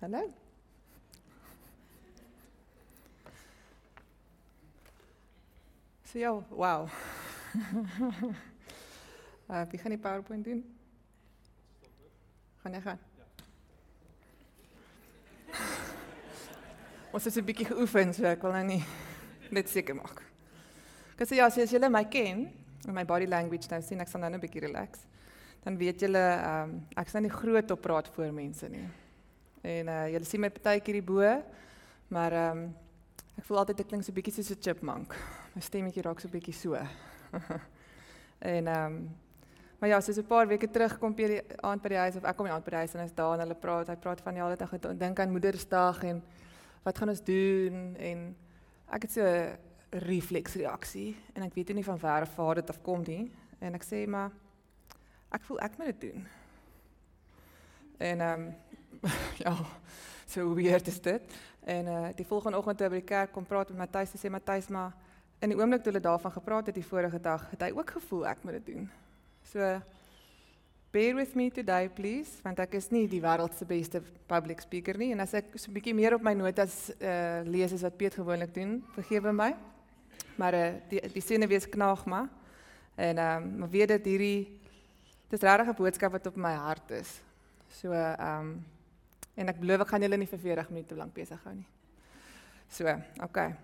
Hallo. So ja, wow. uh, wie gaan die PowerPoint doen? Gaan jy gaan? Ons het 'n bietjie geoefen, so ek wil nou nie net seker maak. Ek sê ja, as julle my ken, en my body language nou sien ek sal nou 'n bietjie relax. Dan weet julle ehm um, ek sien nie groot op praat voor mense nie. En uh julle sien my partykeer hier bo, maar ehm um, ek voel altyd ek klink so bietjie soos 'n chipmunk. My stemmetjie raak so bietjie so. en ehm um, maar ja, soos 'n paar weke terug kom jy aand by die huis of ek kom die aand by die huis en is daar en hulle praat, hy praat van die hele dag dink aan Moedersdag en wat gaan ons doen en ek het so 'n refleksreaksie en ek weet nie van waar vaar dit af kom nie en ek sê maar ek voel ek moet dit doen. En ehm um, ja, so weird is dit. En uh die volgende oggend toe by die kerk kom praat met Matthys en sê Matthys maar in die oomblik toe hulle daarvan gepraat het die vorige dag, het hy ook gevoel ek moet dit doen. So bear with me today please want ek is nie die wêreld se beste public speaker nie en as ek so 'n bietjie meer op my notas uh lees as wat Piet gewoonlik doen, vergewe my. Maar uh die die sinne wees knaag maar en ehm um, maar weet dit hierdie dis regtig 'n boodskap wat op my hart is. So ehm um, en ek belowe gaan julle nie vir 40 minute lank besig hou nie. So, okay.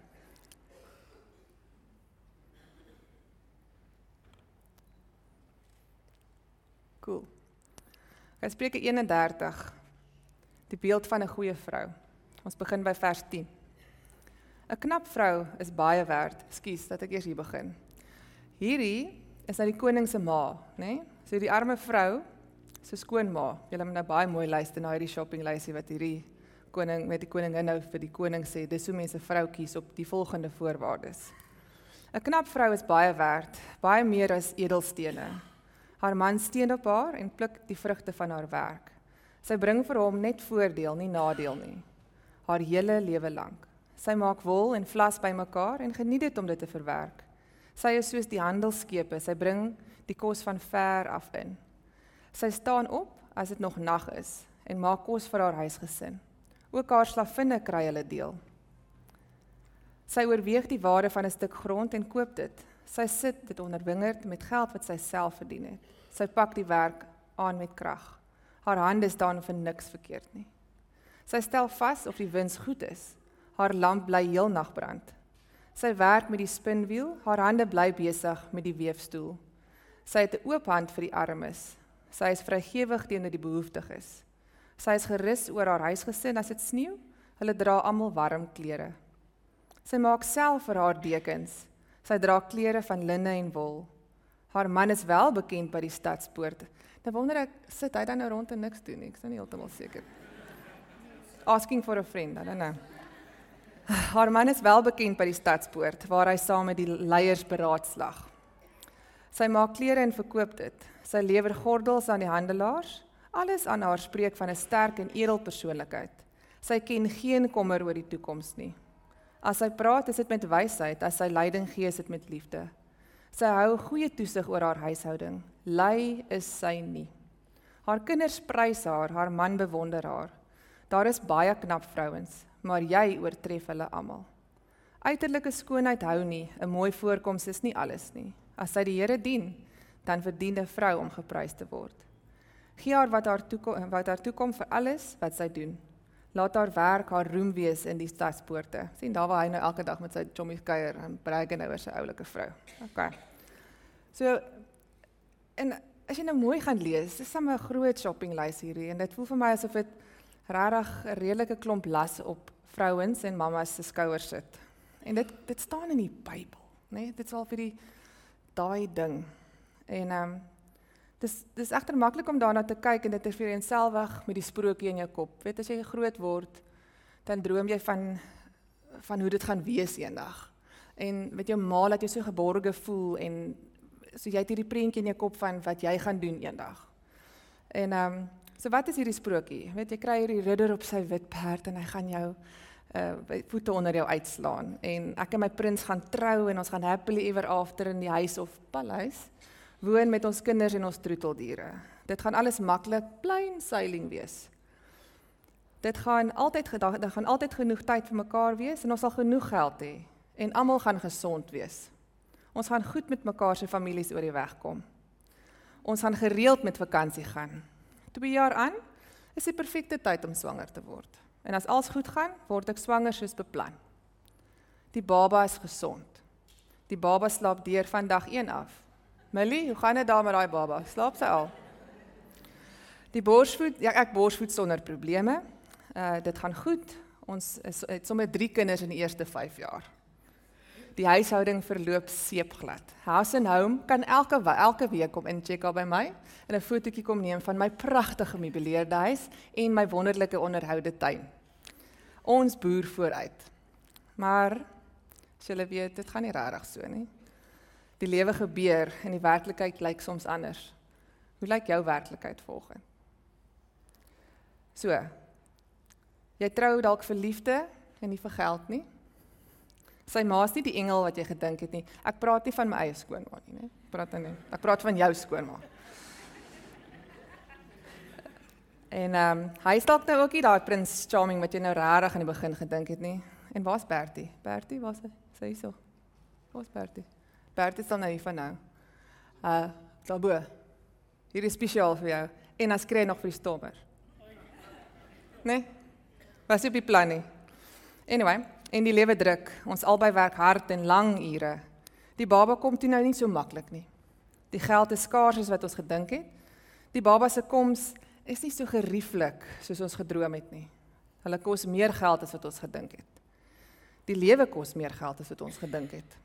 Cool. Gaan Spreuke 31. Die beeld van 'n goeie vrou. Ons begin by vers 10. 'n Knap vrou is baie werd. Skus dat ek eers hier begin. Hierdie is uit die koning se ma? Nee? So die arme vrou se skoonma. Julle moet nou baie mooi luister na hierdie shoppinglysie wat hierdie koning met die koningin nou vir die koning sê. Dis hoe mense vroutjies op die volgende voorwaardes. 'n Knap vrou is baie werd, baie meer as edelstene. Haar man steun op haar en pluk die vrugte van haar werk. Sy bring vir hom net voordeel, nie nadeel nie. Haar hele lewe lank. Sy maak wol en vlas bymekaar en geniet dit om dit te verwerk. Sy is soos die handelskepe, sy bring die kos van ver af in. Sy staan op as dit nog nag is en maak kos vir haar huisgesin. Ook haar slavinne kry hulle deel. Sy oorweeg die waarde van 'n stuk grond en koop dit. Sy sit dit onder wingerd met geld wat sy self verdien het. Sy pak die werk aan met krag. Haar hande staan vir niks verkeerd nie. Sy stel vas of die wins goed is. Haar lamp bly heel nag brand. Sy werk met die spinwiel, haar hande bly besig met die weefstoel. Sy het 'n oop hand vir die armes. Sy is vrygewig teenoor die behoeftiges. Sy is gerus oor haar huisgesin as dit sneeu. Hulle dra almal warm klere. Sy maak self vir haar dekens Sy dra klere van linne en wol. Haar man is wel bekend by die stadspoort. Nou wonder ek, sit hy dan nou rond en niks doen nie? Ek is nou nie heeltemal seker. Asking for a friend, I don't know. Haar man is wel bekend by die stadspoort waar hy saam met die leiers beraadslag. Sy maak klere en verkoop dit. Sy lewer gordels aan die handelaars. Alles aan haar spreek van 'n sterk en edel persoonlikheid. Sy ken geen kommer oor die toekoms nie. As sy praat, is dit met wysheid, as sy leiding gee, is dit met liefde. Sy hou goeie toesig oor haar huishouding. Lei is sy nie. Haar kinders prys haar, haar man bewonder haar. Daar is baie knap vrouens, maar jy oortref hulle almal. Uiterlike skoonheid hou nie, 'n mooi voorkoms is nie alles nie. As sy die Here dien, dan verdien 'n vrou om geprys te word. Gee haar wat haar toekom wat haar toekom vir alles wat sy doen. Laat haar werk haar roem wees in die stadspoorte. sien daar waar hy nou elke dag met sy chommies kuier en brag en oor sy oulike vrou. OK. So en as jy nou mooi gaan lees, dis 'n groot shoppinglys hierdie en dit voel vir my asof dit regtig 'n redelike klomp las op vrouens en mammas se skouers sit. En dit dit staan in die Bybel, né? Nee? Dit is al vir die daai ding. En ehm um, Dis dis egter maklik om daarna te kyk en dit te vereenselwig met die sprokie in jou kop. Weet as jy groot word, dan droom jy van van hoe dit gaan wees eendag. En met jou ma laat jy so geborge voel en so jy het hierdie prentjie in jou kop van wat jy gaan doen eendag. En ehm um, so wat is hierdie sprokie? Weet jy kry hierdie ridder op sy wit perd en hy gaan jou uh voete onder jou uitslaan en ek en my prins gaan trou en ons gaan happily ever after in die huis of paleis woon met ons kinders en ons troeteldiere. Dit gaan alles maklik, plain sailing wees. dit gaan altyd gedag, dit gaan altyd genoeg tyd vir mekaar wees en ons sal genoeg geld hê en almal gaan gesond wees. Ons gaan goed met mekaar se families oor die weg kom. Ons gaan gereeld met vakansie gaan. 2 jaar aan is die perfekte tyd om swanger te word. En as alles goed gaan, word ek swanger soos beplan. Die baba is gesond. Die baba slaap deur van dag 1 af. Millie, hoe gaan dit daar met daai baba? Slaap sy al? Die borsvoed, ja, ek borsvoed sonder probleme. Uh dit gaan goed. Ons is het sommer 3 kinders in die eerste 5 jaar. Die huishouding verloop seepglad. House and Home kan elke elke week kom incheck al by my en 'n fotootjie kom neem van my pragtige gemeubileerde huis en my wonderlike onderhoude tuin. Ons boer vooruit. Maar as julle weet, dit gaan nie regtig so nie. Die lewe gebeur en die werklikheid lyk soms anders. Hoe lyk jou werklikheid volgens? So. Jy trou dalk vir liefde en nie vir geld nie. Sy ma's nie die engel wat jy gedink het nie. Ek praat nie van my eie skoonma nie, né? Praat dan nie. Ek praat van jou skoonma. En ehm um, hy stalk nou ook nie daai prins charming wat jy nou regtig aan die begin gedink het nie. En waar's Bertie? Bertie, waar's hy? Sê hyso. Waar's Bertie? Bertie staan nou hier van nou. Uh, daarbo. Hier is spesiaal vir jou. En as kry nog vir die stommer. Nee. Was jy op die plan nie? Anyway, en die lewe druk. Ons albei werk hard en lang ure. Die baba kom toe nou nie so maklik nie. Die geld is skaars as wat ons gedink het. Die baba se koms is nie so gerieflik soos ons gedroom het nie. Hulle kos meer geld as wat ons gedink het. Die lewe kos meer geld as wat ons gedink het.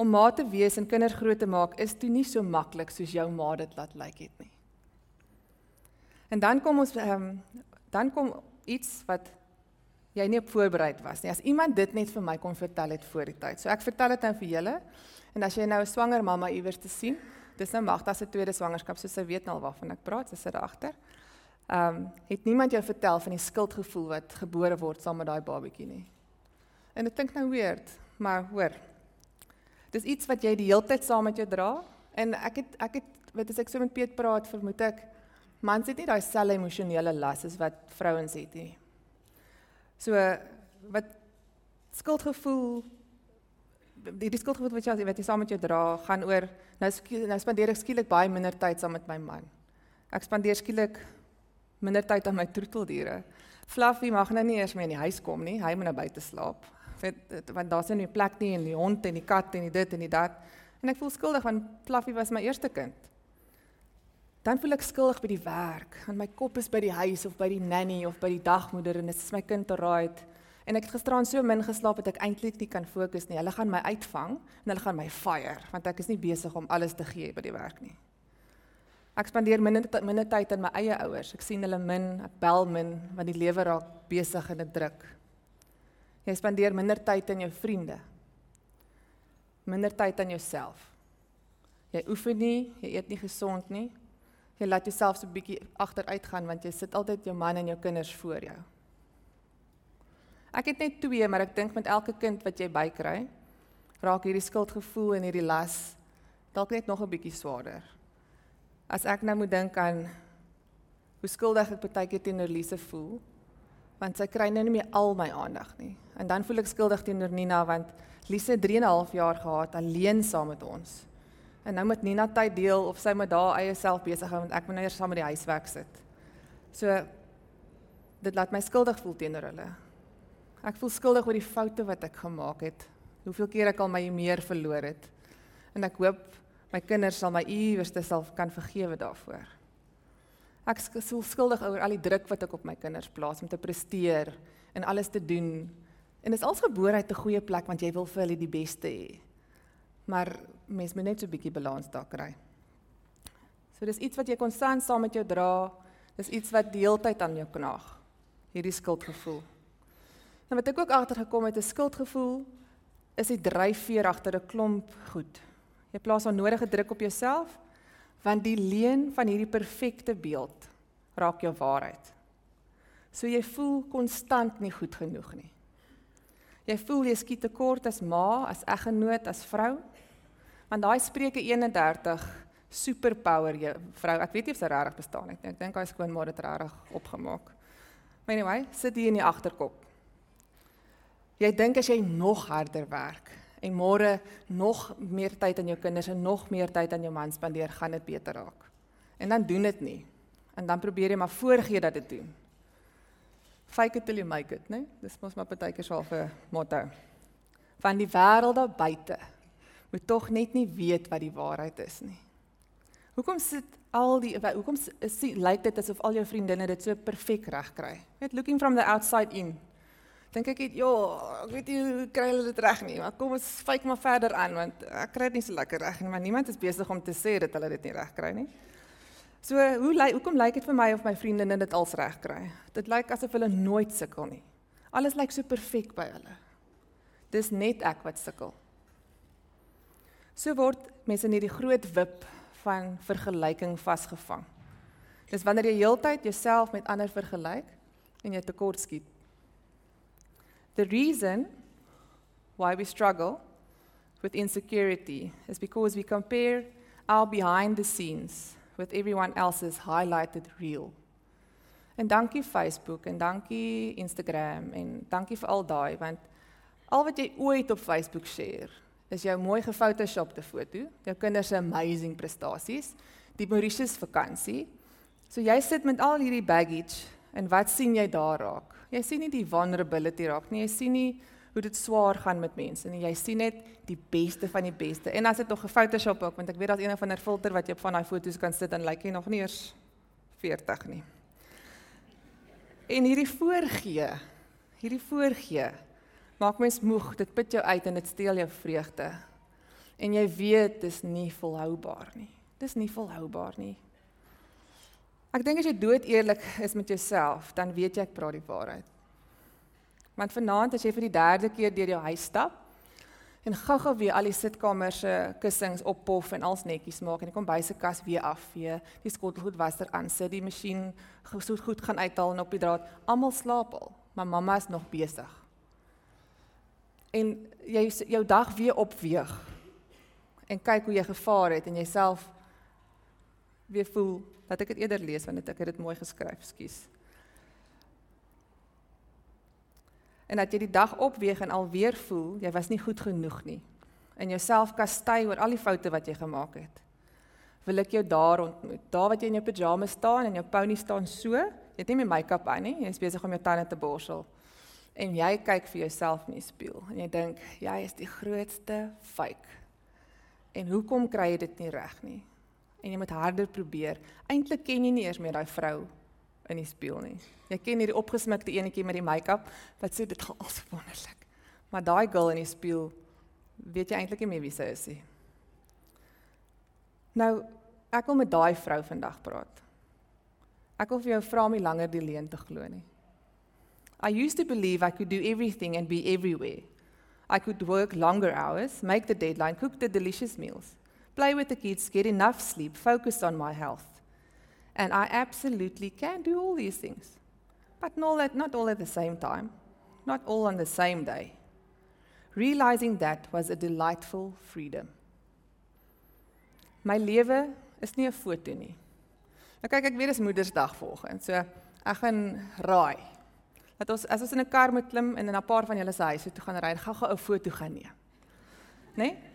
Om ma te wees en kinders groot te maak is toe nie so maklik soos jou ma dit laat lyk het nie. En dan kom ons ehm um, dan kom iets wat jy nie op voorberei was nie. As iemand dit net vir my kon vertel het voor die tyd. So ek vertel dit nou vir julle. En as jy nou 'n swanger mamma iewers te sien, dis nou Magda se tweede swangerskap, so sy weet nou waarvan ek praat, sy sit agter. Ehm, um, het niemand jou vertel van die skuldgevoel wat gebore word saam met daai babatjie nie. En ek dink nou weird, maar hoor. Dis iets wat jy die hele tyd saam met jou dra en ek het ek het weet as ek so met Piet praat, vermoed ek mans het nie daai selfe emosionele las as wat vrouens het nie. So wat skuldgevoel die, die skuldgevoel wat jy wat jy saam met jou dra gaan oor nou nou spandeer ek skielik baie minder tyd saam met my man. Ek spandeer skielik minder tyd aan my troeteldiere. Fluffy mag nou nie eers meer in die huis kom nie. Hy moet nou buite slaap. Want want daar's nie 'n plek nie en die hond en die kat en die dit en die dat. En ek voel skuldig want Fluffy was my eerste kind. Dan voel ek skuldig by die werk, want my kop is by die huis of by die nanny of by die dagmoeder en dit is my kind te raai. En ek het gisteraan so min geslaap dat ek eintlik nie kan fokus nie. Hulle gaan my uitvang en hulle gaan my fire want ek is nie besig om alles te gee by die werk nie. Ek spandeer minder minder tyd aan my eie ouers. Ek sien hulle min, ek bel min want die lewe raak besig en dit druk. Jy spandeer minder tyd aan jou vriende. Minder tyd aan jouself. Jy oefen nie, jy eet nie gesond nie. Jy laat jouself so 'n bietjie agteruit gaan want jy sit altyd jou man en jou kinders voor jou. Ek het net twee, maar ek dink met elke kind wat jy bykry, raak hierdie skuldgevoel en hierdie las dalk net nog 'n bietjie swaarder. As ek nou moet dink aan hoe skuldig ek baie keer teenoor Lise voel, want sy kry nou nie meer al my aandag nie. En dan voel ek skuldig teenoor Nina want Lise 3 en 'n half jaar gehad alleen saam met ons. En nou moet Nina tyd deel of sy moet daar eie self besig hou want ek moet nou eers saam met die huiswerk sit. So dit laat my skuldig voel teenoor hulle. Ek voel skuldig oor die foute wat ek gemaak het. Hoeveel keer ek al my meer verloor het. En ek hoop my kinders sal my iewers te self kan vergewe daarvoor. Ek voel skuldig oor al die druk wat ek op my kinders plaas om te presteer en alles te doen. En dit is als gebore uit 'n goeie plek want jy wil vir hulle die beste hê. Maar mens moet net so 'n bietjie balans daar kry. So dis iets wat jy konstant saam met jou dra. Dis iets wat die hele tyd aan jou knaag. Hierdie skuldgevoel. Nou wat ek ook agtergekom het, 'n skuldgevoel is die dryfveer agter 'n klomp goed. Jy plaas onnodige druk op jouself want die leuen van hierdie perfekte beeld raak jou waarheid. So jy voel konstant nie goed genoeg nie. Jy voel jy skiet tekort as ma, as eggenoot, as vrou. Want daai Spreuke 31 superpower jy vrou, ek weet nie of sy regtig bestaan nie. Ek dink hy skoonmaak dit regtig opgemaak. Anyway, sit hier in die agterkop. Jy dink as jy nog harder werk en môre nog meer tyd aan jou kinders en nog meer tyd aan jou man spandeer, gaan dit beter raak. En dan doen dit nie. En dan probeer jy maar voorgee dat dit doen. Fake it till you make it, né? Dis mos maar partykeer so 'n motto. Van die wêreld daar buite moet tog net nie weet wat die waarheid is nie. Hoekom sit al die hoekom lyk dit asof al jou vriendinne dit so perfek reg kry? Net looking from the outside in. Dink ek het ja, ek weet nie kry hulle dit reg nie, maar kom ons fake maar verder aan want ek kry dit nie so lekker reg nie, maar niemand is besig om te sê dat hulle dit nie reg kry nie. So hoe lyk hoekom lyk dit vir my of my vriendinne dit als reg kry? Dit lyk asof hulle nooit sukkel nie. Alles lyk so perfek by hulle. Dis net ek wat sukkel. So word mense in hierdie groot wip van vergelyking vasgevang. Dis wanneer jy heeltyd jouself met ander vergelyk en jy tekort skiet. The reason why we struggle with insecurity is because we compare our behind the scenes with everyone else's highlighted reel. En dankie Facebook en dankie Instagram en dankie vir al daai want al wat jy ooit op Facebook share is jou mooi gefotoshopte foto, jou kinders se amazing prestasies, die Mauritius vakansie. So jy sit met al hierdie baggage en wat sien jy daar raak? Jy sien nie die vulnerability raak nie, jy sien nie hoe dit swaar gaan met mense en jy sien net die beste van die beste. En as dit nog gefotoshop ook, want ek weet daar's een of ander filter wat jy op van daai foto's kan sit en lyk jy nog nie eers 40 nie. En hierdie voorgee, hierdie voorgee maak mens moeg, dit put jou uit en dit steel jou vreugde. En jy weet dis nie volhoubaar nie. Dis nie volhoubaar nie. Ek dink as jy dood eerlik is met jouself, dan weet jy ek praat die waarheid. Want vanaand as jy vir die derde keer deur jou huis stap en gou-gou weer al die sitkamer se kussings oppof en als netjies maak en die kombuis se kas weer afvee, die skottelgoed waser aan sit, die masjien gesoet goed gaan uithaal en op die draad, almal slaap al, maar mamma is nog besig. En jy jou dag weer opweeg en kyk hoe jy gevaar het en jouself weer voel dat ek dit eerder lees want ek het dit mooi geskryf, skus. en dat jy die dag opweeg en alweer voel jy was nie goed genoeg nie en jouself kastei oor al die foute wat jy gemaak het. Wil ek jou daar ontmoet. Daar wat jy in jou pyjamas staan en jou pony staan so, jy het nie meer make-up aan nie, jy is besig om jou tande te borsel. En jy kyk vir jouself in die spieël en jy dink jy is die grootste fake. En hoekom kry jy dit nie reg nie? En jy moet harder probeer. Eintlik ken jy nie eers meer daai vrou in die spieël nie. Jy ken hierdie opgesmikte enetjie met die make-up wat sê dit gaan al so wonderlik. Maar daai girl in die spieël weet jy eintlik nie meer wie sy is nie. Nou, ek wil met daai vrou vandag praat. Ek wil vir jou vra om nie langer die leuen te glo nie. I used to believe I could do everything and be everywhere. I could work longer hours, make the deadline, cook the delicious meals, play with the kids, get enough sleep, focus on my health. And I absolutely can do all these things. But not, at, not all at the same time, not all on the same day. Realizing that was a delightful freedom. My lewe is nie 'n foto nie. Nou kyk ek weer is Moedersdag volgens. So ek gaan raai. Dat ons as ons in 'n kar moet klim en in 'n paar van julle se huise toe gaan ry, gou-gou 'n foto gaan neem. Né? Nee?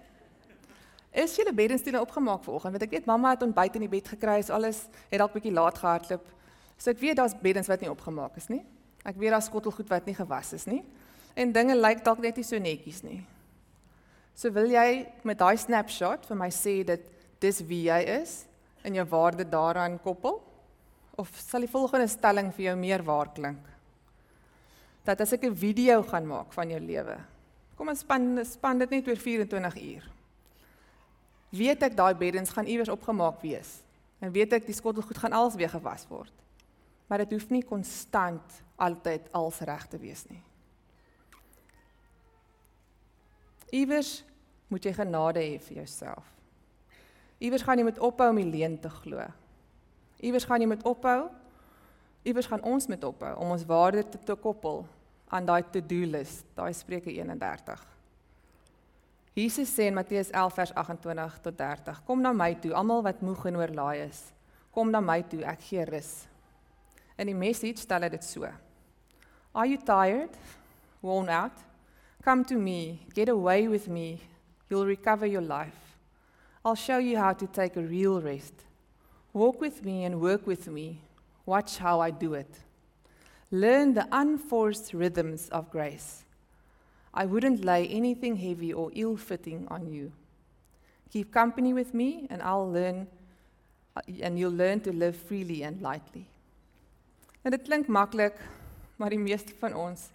Is julle beddenstoele opgemaak vanoggend? Want ek weet mamma het ontbyt in die bed gekry, is alles het dalk bietjie laat gehardloop. So ek weet daar's beddens wat nie opgemaak is nie. Ek weet daar's skottelgoed wat nie gewas is nie. En dinge lyk dalk net nie so netjies nie. So wil jy met daai snapshot vir my sê dat dis wie jy is en jou waarde daaraan koppel? Of sal die volgende stelling vir jou meer waar klink? Dat as ek 'n video gaan maak van jou lewe. Kom ons span span dit net oor 24 uur weet ek daai beddens gaan iewers opgemaak wees. En weet ek die skottelgoed gaan als weer gewas word. Maar dit hoef nie konstant altyd als reg te wees nie. Iewers moet jy genade hê vir jouself. Iewers gaan jy met ophou om die leuen te glo. Iewers gaan jy met ophou. Iewers gaan ons met ophou om ons waarde te, te koppel aan daai to-do list, daai Spreuke 31. Jesus sê in Matteus 11 vers 28 tot 30: Kom na my toe, almal wat moeg en oorlaai is. Kom na my toe, ek gee rus. In die message stel hy dit so: Are you tired? Worn out? Come to me, get away with me. You'll recover your life. I'll show you how to take a real rest. Walk with me and work with me. Watch how I do it. Learn the unforced rhythms of grace. I wouldn't lay anything heavy or ill fitting on you. Keep company with me, and I'll learn, and you'll learn to live freely and lightly. En dit klink maklik, maar die meeste van ons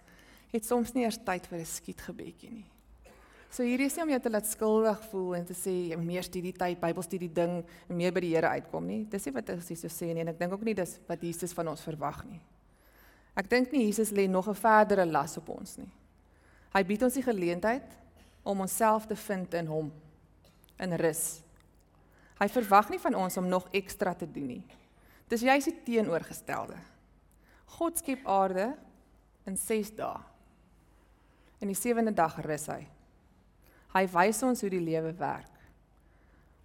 het soms nie eers tyd vir 'n skietgebedjie nie. So hierdie is nie om jou te laat skuldig voel en te sê jy meer studie tyd, Bybelstudie ding en meer by die Here uitkom nie. Dis nie wat ek so sê nie en ek dink ook nie dis wat Jesus van ons verwag nie. Ek dink nie Jesus lê nog 'n verdere las op ons nie. Hy bied ons die geleentheid om onsself te vind in hom in rus. Hy verwag nie van ons om nog ekstra te doen nie. Dis juist die teenoorgestelde. God skep aarde in 6 dae. En die sewende dag rus hy. Hy wys ons hoe die lewe werk.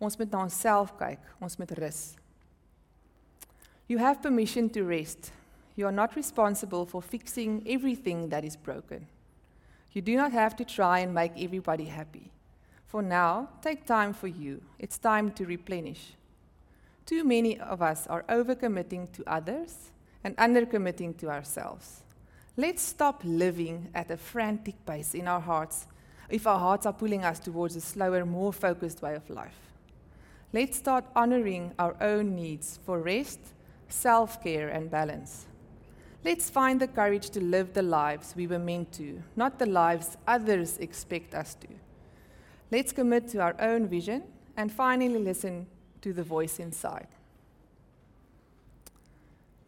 Ons moet na onsself kyk, ons moet rus. You have permission to rest. You are not responsible for fixing everything that is broken. You do not have to try and make everybody happy. For now, take time for you. It's time to replenish. Too many of us are overcommitting to others and undercommitting to ourselves. Let's stop living at a frantic pace in our hearts if our hearts are pulling us towards a slower, more focused way of life. Let's start honoring our own needs for rest, self care, and balance. Let's find the courage to live the lives we were meant to, not the lives others expect us to. Let's commit to our own vision and finally listen to the voice inside.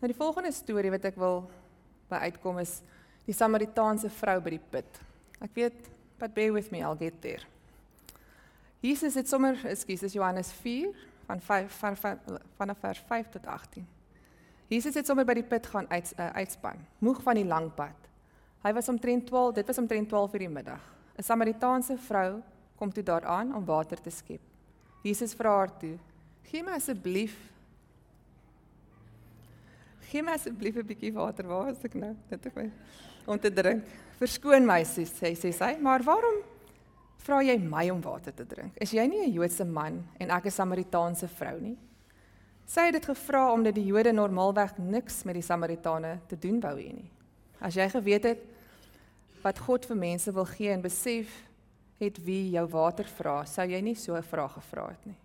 Nou die volgende storie wat ek wil by uitkom is die Samaritaanse vrou by die put. Ek weet, but bear with me, I'll get there. Jesus het sommer, ekskuus, dis Johannes 4 van 5 van van vanaf vers 5 tot 18. Jesus het sommer by die put gaan uit uh, uitspan, moeg van die lang pad. Hy was omtrent 12, dit was omtrent 12 uur die middag. 'n Samaritaanse vrou kom toe daaraan om water te skep. Jesus vra haar toe: "Gee my asseblief Gee my asseblief 'n bietjie water. Waar is ek nou? Dit ek my om te drink. Verskoon my, sê sy, sê sy, maar waarom vra jy my om water te drink? Is jy nie 'n Joodse man en ek 'n Samaritaanse vrou nie? Sy het dit gevra omdat die Jode normaalweg niks met die Samaritane te doen wou hê nie. As jy geweet het wat God vir mense wil gee en besef het wie jou water vra, sou jy nie so 'n vraag gevra het nie.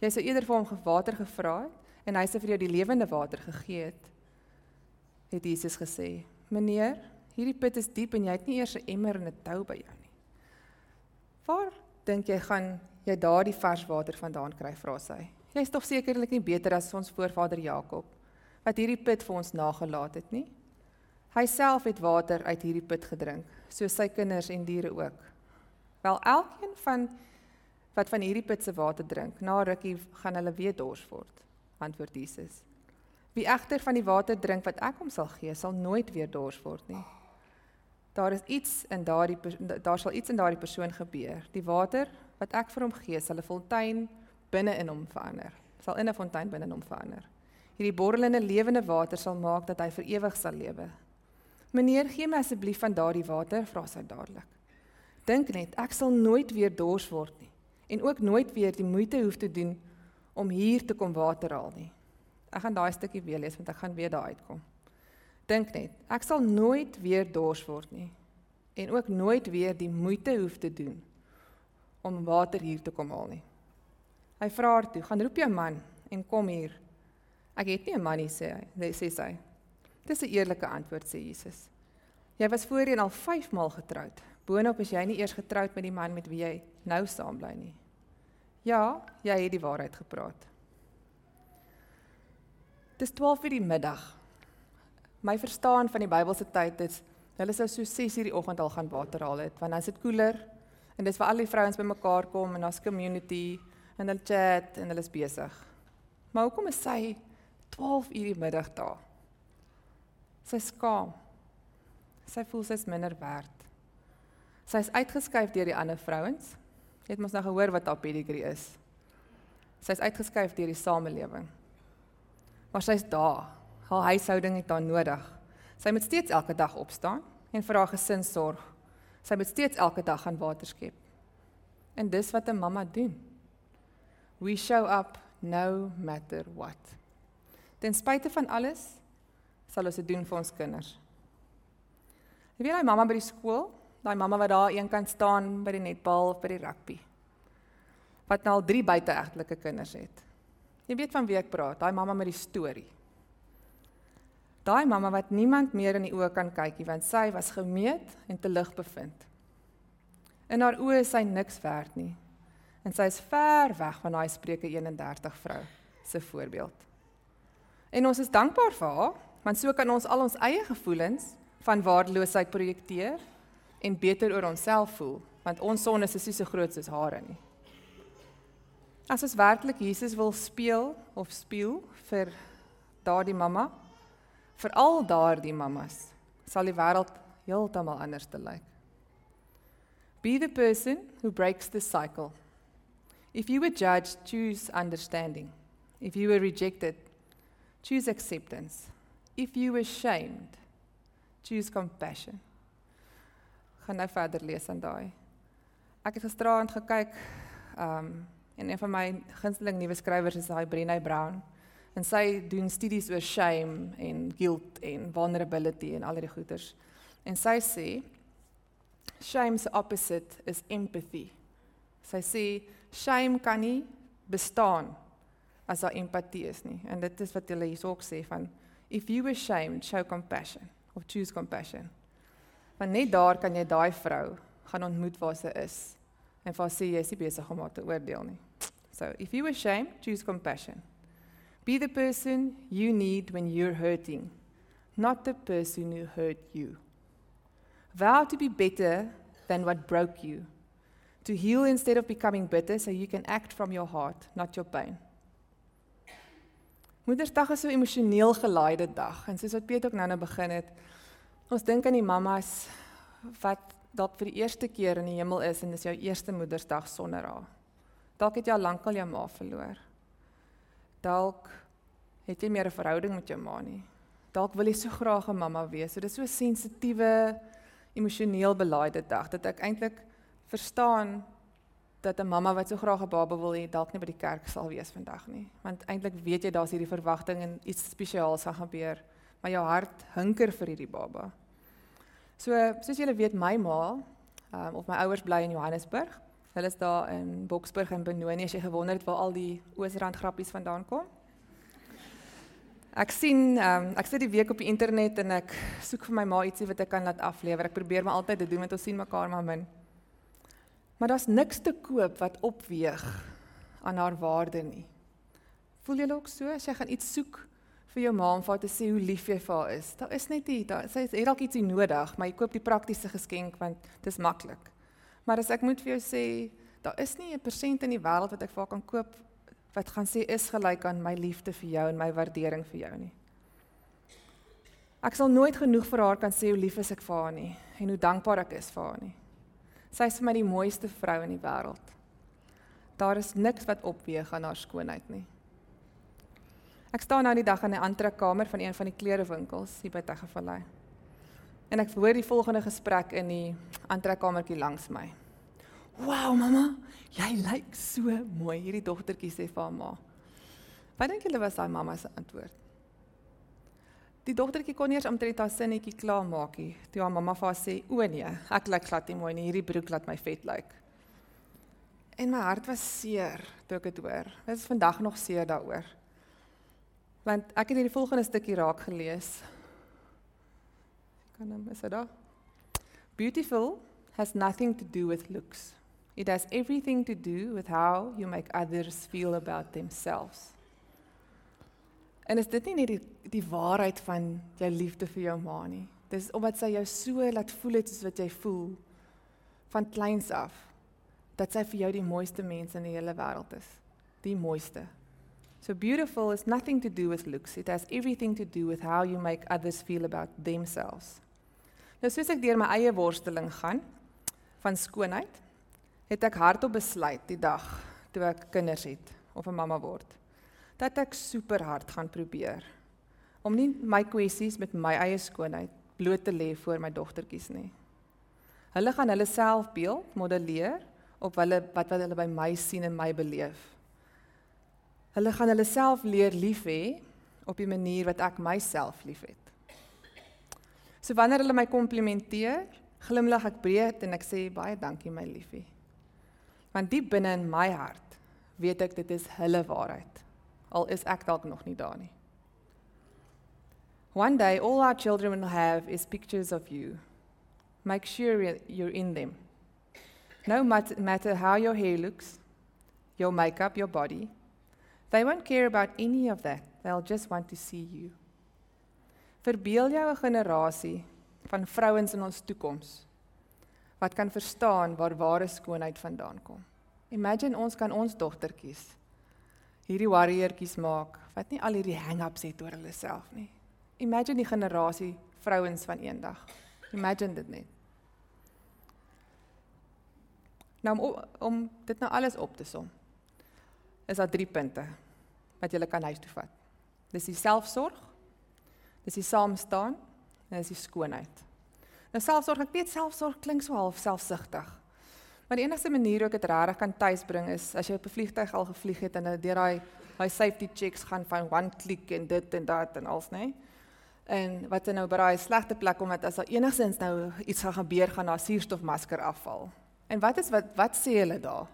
Jy sou eerder vir hom water gevra het en hy sou vir jou die lewende water gegee het. Het Jesus gesê: "Meneer, hierdie put is diep en jy het nie eers 'n emmer en 'n tou by jou nie. Waar dink jy gaan jy daardie vars water vandaan kry?" vra sy. "Jy's tog sekerlik nie beter as ons voorvader Jakob wat hierdie put vir ons nagelaat het nie." Hy self het water uit hierdie put gedrink, soos sy kinders en diere ook. Wel elkeen van wat van hierdie put se water drink, na rukkie gaan hulle weer dors word, antwoord Jesus. Wie egter van die water drink wat ek hom sal gee, sal nooit weer dors word nie. Daar is iets in daardie daar sal iets in daardie persoon gebeur. Die water wat ek vir hom gee, sal 'n fontein binne in hom verander. Sal in 'n fontein binne in hom verander. Hierdie borrelende lewende water sal maak dat hy vir ewig sal lewe. Meneer, gee my asseblief van daardie water, vra sy dadelik. Dink net, ek sal nooit weer dors word nie en ook nooit weer die moeite hoef te doen om hier te kom water haal nie. Ek gaan daai stukkie weer lees want ek gaan weer daar uitkom. Dink net, ek sal nooit weer dors word nie en ook nooit weer die moeite hoef te doen om water hier te kom haal nie. Hy vra haar toe, "Gaan roep jou man en kom hier." "Ek het nie 'n man nie," sê hy. Sê sy. "Dis 'n eerlike antwoord," sê Jesus. "Jy was voorheen al 5 maal getroud. Boonop is jy nie eers getroud met die man met wie jy nou saam bly nie. Ja, jy het die waarheid gepraat. Dis 12 uur die middag. My verstaan van die Bybelse tyd is hulle sou so 6 uur die oggend al gaan water haal het want dan is dit koeler en dis waar al die vrouens bymekaar kom en ons community en hulle chat en hulle is besig. Maar hoekom is sy 12 uur die middag daar? Sy skaam. Sy voel sy's minder werd. Sy is uitgeskuif deur die ander vrouens. Jy het mos nou gehoor wat haar pedigree is. Sy is uitgeskuif deur die samelewing. Maar sy's daar. Haar huishouding het haar nodig. Sy moet steeds elke dag opstaan en vir haar gesin sorg. Sy moet steeds elke dag gaan water skep. En dis wat 'n mamma doen. We show up no matter what. Ten spyte van alles sal ons dit doen vir ons kinders. Jy weet daai mamma by die skool, daai mamma wat daar een kant staan by die netbal of by die rugby. Wat nou al 3 buiteegtelike kinders het. Jy weet van wie ek praat, daai mamma met die storie. Daai mamma wat niemand meer in die oë kan kyk nie want sy was gemeet en te lig bevind. In haar oë is sy niks werd nie. En sy is ver weg van daai Spreuke 31 vrou se voorbeeld. En ons is dankbaar vir haar want so kan ons al ons eie gevoelens van waardeloosheid projekteer en beter oor onsself voel want ons sonde is nie so groot soos hare nie. As ons werklik Jesus wil speel of speel vir daardie mamma vir al daardie mammas sal die wêreld heeltemal anders te lyk. Be the person who breaks the cycle. If you were judged, choose understanding. If you were rejected, choose acceptance. If you were shamed, choose compassion. Gaan nou verder lees aan daai. Ek het gisteraand gekyk um en een van my gunsteling nuwe skrywers is daai Brené Brown en sy doen studies oor shame en guilt en vulnerability en al die goeters. En sy sê shame se opposite is empathy. Sy sê shame kan nie bestaan as daar empatie is nie. En dit is wat hulle hier ook sê van if you were shamed, show compassion of choose compassion. Want net daar kan jy daai vrou gaan ontmoet waar sy is en vir haar sê jy is nie besig om haar te oordeel nie. So if you were shamed, choose compassion. Be the person you need when you're hurting, not the person who hurt you. Vow to be better than what broke you, to heal instead of becoming bitter so you can act from your heart, not your pain. Moedersdag is so 'n emosioneel gelaaide dag en soos wat Piet ook nou-nou begin het, ons dink aan die mammas wat dalk vir die eerste keer in die hemel is en dis jou eerste Moedersdag sonder haar. Dalk het jy al lank al jou ma verloor. Dalk het jy meer 'n verhouding met jou ma nie. Dalk wil jy so graag 'n mamma wees. So dis so sensitiewe, emosioneel belaaide dag dat ek eintlik verstaan dat 'n mamma wat so graag 'n baba wil hê, dalk nie by die kerk sal wees vandag nie. Want eintlik weet jy daar's hierdie verwagting en iets spesiaals gaan gebeur, maar jou hart hunker vir hierdie baba. So, soos julle weet, my ma, um, of my ouers bly in Johannesburg. Hulle is daar in Boksburg en Benoni as jy gewonder het waar al die Oosrand grappies vandaan kom. Ek sien um, ek sit die week op die internet en ek soek vir my ma ietsie wat ek kan laat aflewer. Ek probeer maar altyd dit doen want ons sien mekaar maar min. Maar daar's niks te koop wat opweeg aan haar waarde nie. Voel jy ook so as jy gaan iets soek vir jou ma om vir te sê hoe lief jy vir haar is? Daar is net nie, daar sy het dalk ietsie nodig, maar jy koop die praktiese geskenk want dit is maklik. Maar as ek moet vir jou sê, daar is nie 'n persent in die wêreld wat ek vir haar kan koop wat gaan sê is gelyk aan my liefde vir jou en my waardering vir jou nie. Ek sal nooit genoeg vir haar kan sê hoe lief ek vir haar nie en hoe dankbaar ek is vir haar nie. Sy is vir my die mooiste vrou in die wêreld. Daar is niks wat opweeg aan haar skoonheid nie. Ek staan nou die dag in 'n aantrekkamer van een van die klerewinkels hier by Tegevallei. En ek hoor die volgende gesprek in die aantrekkamertjie langs my. "Wow, mamma, jy lyk so mooi." Hierdie dogtertjie sê vir haar ma. Wat dink julle was daai mamma se antwoord? Die dogtertjie kon eers omtrent haar sinnetjie klaar maak. Toe haar mamma vir haar sê: "O nee, ek lyk glad nie mooi nie. Hierdie broek laat my vet lyk." En my hart was seer toe ek dit hoor. Dit is vandag nog seer daaroor. Want ek het hierdie volgende stukkie raak gelees kan hom is dit daar. Beautiful has nothing to do with looks. It has everything to do with how you make others feel about themselves. En is dit nie net die die waarheid van jou liefde vir jou ma nie. Dis omdat sy jou so laat voel het soos wat jy voel van kleins af dat sy vir jou die mooiste mens in die hele wêreld is. Die mooiste. So beautiful is nothing to do with looks. It has everything to do with how you make others feel about themselves. Nou soos ek deur my eie worsteling gaan van skoonheid, het ek hardop besluit die dag toe ek kinders het of 'n mamma word, dat ek super hard gaan probeer om nie my kwessies met my eie skoonheid bloot te lê voor my dogtertjies nie. Hulle gaan hulle selfbeeld modelleer op hulle wat wat hulle by my sien en my beleef. Hulle gaan hulle self leer lief hê op die manier wat ek myself liefhet. So wanneer hulle my komplimenteer, glimlag ek breed en ek sê baie dankie my liefie. Want diep binne in my hart weet ek dit is hulle waarheid. Al is ek dalk nog nie daar nie. One day all our children will have is pictures of you. Make sure you're in them. No matter how your hair looks, your makeup, your body, they won't care about any of that. They'll just want to see you. Verbeel jou 'n generasie van vrouens in ons toekoms wat kan verstaan waar ware skoonheid vandaan kom. Imagine ons kan ons dogtertjies hierdie warriortjies maak wat nie al hierdie hang-ups het oor hulle self nie. Imagine die generasie vrouens van eendag. Imagine dit net. Nou om, om dit nou alles op te som. Is daar drie punte wat jy kan huis toe vat. Dis die selfsorg, dis die saam staan en dis die skoonheid. Nou selfsorg, ek weet selfsorg klink so half selfsugtig. Maar die enigste manier hoe ek dit regtig kan tuisbring is as jy op 'n vliegtyg al gevlieg het en deur daai daai safety checks gaan van one click en dit en dat en als, nê? En wat dan nou by daai slegte plek om dat as daar enigsins nou iets gaan gebeur gaan daar suurstofmasker afval. En wat is wat wat sê hulle daar?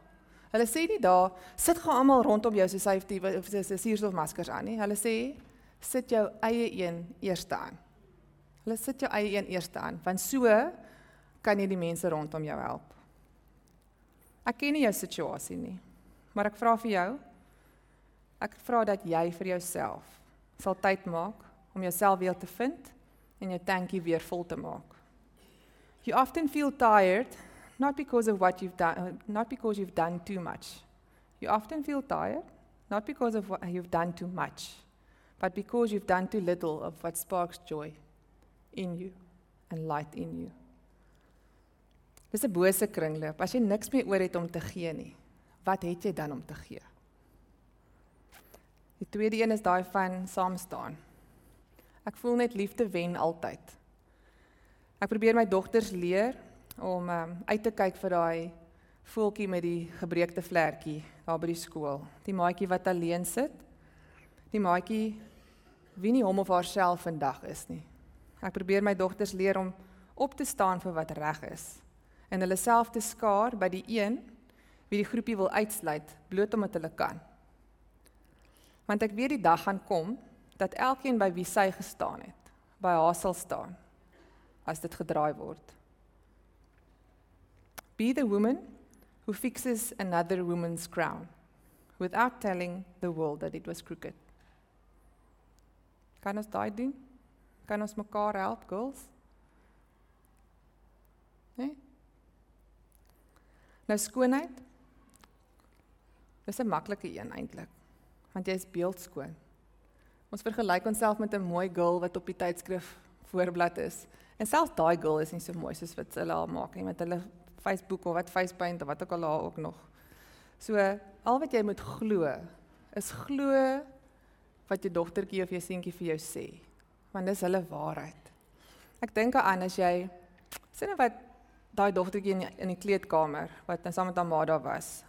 Hulle sê nie daar sit gaan almal rondom jou so safety of so suurstofmaskers aan nie. Hulle sê sit jou eie een eerste aan. Hulle sit jou eie een eerste aan want so kan jy die mense rondom jou help. Ek ken nie jou situasie nie, maar ek vra vir jou. Ek vra dat jy vir jouself sal tyd maak om jouself weer te vind en jou tankie weer vol te maak. You often feel tired not because of what you've done not because you've done too much. You often feel tired not because of what you've done too much, but because you've done too little of what sparks joy in you and light in you. Dis 'n bose kringloop. As jy niks meer oor het om te gee nie, wat het jy dan om te gee? Die tweede een is daai van saam staan. Ek voel net liefde wen altyd. Ek probeer my dogters leer om um, uit te kyk vir daai voeltjie met die gebreekte vlekkie daar by die skool. Die maatjie wat alleen sit. Die maatjie wie nie hom of haarself vandag is nie. Ek probeer my dogters leer om op te staan vir wat reg is en hulle self te skaar by die een wie die groepie wil uitsluit bloot omdat hulle kan. Want ek weet die dag gaan kom dat elkeen by wie sy gestaan het, by haar sal staan as dit gedraai word. Be the woman who fixes another woman's crown without telling the world that it was crooked. Kan ons daai doen? Kan ons mekaar help, girls? Nee? Nou skoonheid. Dis 'n maklike een eintlik. Want jy is beeldskoon. Ons vergelyk onsself met 'n mooi girl wat op die tydskrif voorblad is. En selfs daai girl is nie so mooi soos wat hulle haar maak nie met hulle Facebook of wat Facepaint of wat ook al daar ook nog. So al wat jy moet glo is glo wat jou dogtertjie of jou seentjie vir jou sê want dis hulle waarheid. Ek dink aan as jy sien wat daai dogtertjie in die, in die kleedkamer wat net saam met haar ma daar was.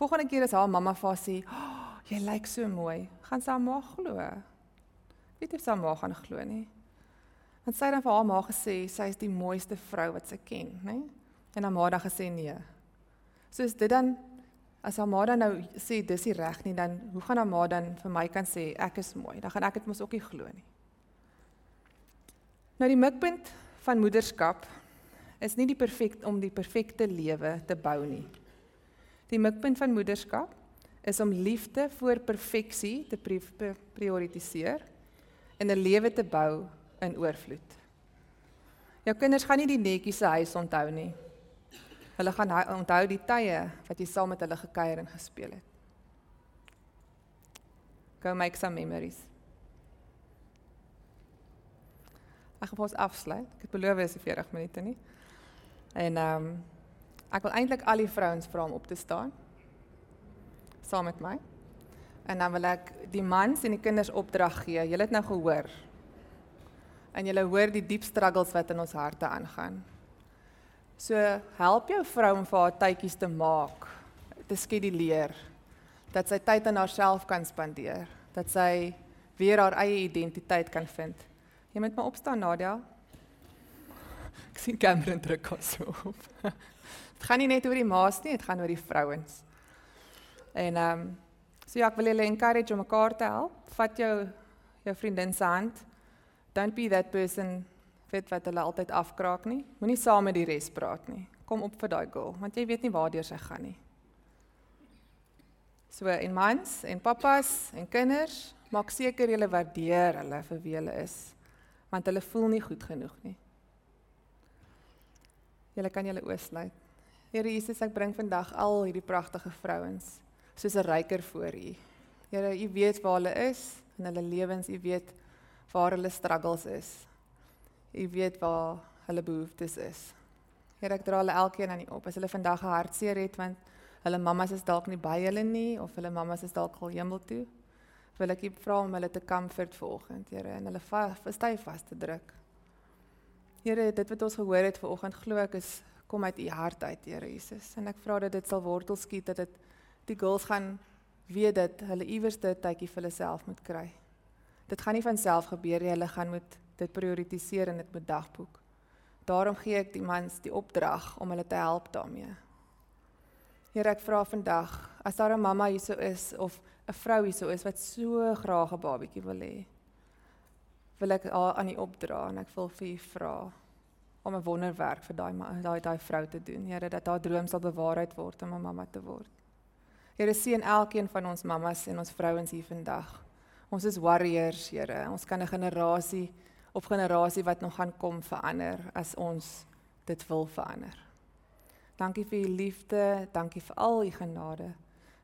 Volgende keer as haar mamma vir haar sê, oh, "Jy lyk so mooi," gaan sy haar ma glo. Weet jy sy ma gaan glo nie? Want sy het dan vir haar ma gesê sy is die mooiste vrou wat sy ken, né? En haar ma het gesê nee. So is dit dan as haar ma dan nou sê dis nie reg nie, dan hoe gaan haar ma dan vir my kan sê ek is mooi? Dan gaan ek dit mos ook nie glo nie. Nou die mikpunt van moederskap is nie die perfek om die perfekte lewe te bou nie. Die mikpunt van moederskap is om liefde voor perfeksie te prioritiseer en 'n lewe te bou in oorvloed. Jou kinders gaan nie die netjies se huis onthou nie. Hulle gaan onthou die tye wat jy saam met hulle gekuier en gespeel het. Go make some memories. Ek gaan ons afsluit. Ek het beloof is 40 minute nie. En ehm um, ek wil eintlik al die vrouens vra om op te staan saam met my. En dan wil ek die mans en die kinders opdrag gee. Julle het nou gehoor. En julle hoor die diep struggles wat in ons harte aangaan. So help jou vrou om vir haar tydjies te maak, te skeduleer dat sy tyd aan haarself kan spandeer, dat sy weer haar eie identiteit kan vind. Jy moet maar opstaan Nadia. Ek sien Cameron druk ons so op. Dit gaan nie net oor die ma's nie, dit gaan oor die vrouens. En ehm um, so ja, ek wil julle encourage om mekaar te help. Vat jou jou vriendin se hand. Don't be that person weet wat hulle altyd afkraak nie. Moenie saam met die res praat nie. Kom op vir daai girl, want jy weet nie waartoe sy gaan nie. So en mans en pappas en kinders, maak seker julle waardeer hulle vir wie hulle is, want hulle voel nie goed genoeg nie. Julle kan julle oosluit. Here Jesus, ek bring vandag al hierdie pragtige vrouens soos 'n ryker voor U. Here, U weet waar hulle is in hulle lewens, U weet waar hulle struggles is. U weet waar hulle behoeftes is. Here, ek dra hulle elkeen aan U op. As hulle vandag 'n hartseer het want hulle mammas is dalk nie by hulle nie of hulle mammas is dalk al hemel toe, wil ek U vra om hulle te comfort vanoggend, Here, en hulle styf vas te druk. Here, dit wat ons gehoor het vanoggend, glo ek is kom uit u hart uit, Here Jesus. En ek vra dat dit sal wortel skiet dat dit die girls gaan weet dat hulle iewers 'n tydjie vir hulle self moet kry. Dit gaan nie van self gebeur nie, hulle gaan moet dit prioritiseer in dit met dagboek. Daarom gee ek die mans die opdrag om hulle te help daarmee. Here, ek vra vandag, as daar 'n mamma hierso is of 'n vrou hierso is wat so graag 'n babatjie wil hê, wil ek haar aan U opdra en ek wil vir U vra om 'n wonderwerk vir daai daai daai vrou te doen. Here dat haar droom sal bewaarheid word om 'n mamma te word. Here sien elkeen van ons mammas en ons vrouens hier vandag. Ons is warriors, Here. Ons kan 'n generasie op generasie wat nog gaan kom verander as ons dit wil verander. Dankie vir u liefde, dankie vir al u genade.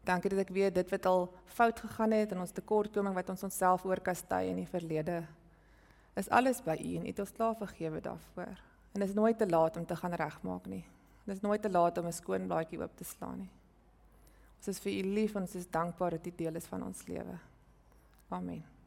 Dankie dat ek weet dit wat al fout gegaan het en ons tekortkoming wat ons onsself oorkastei in die verlede is alles by U en U het ons klaar vergewe daarvoor. En dit is nooit te laat om te gaan regmaak nie. Dit is nooit te laat om 'n skoon blaadjie oop te slaan nie. Ons is vir U lief en ons is dankbaar dat U deel is van ons lewe. Amen.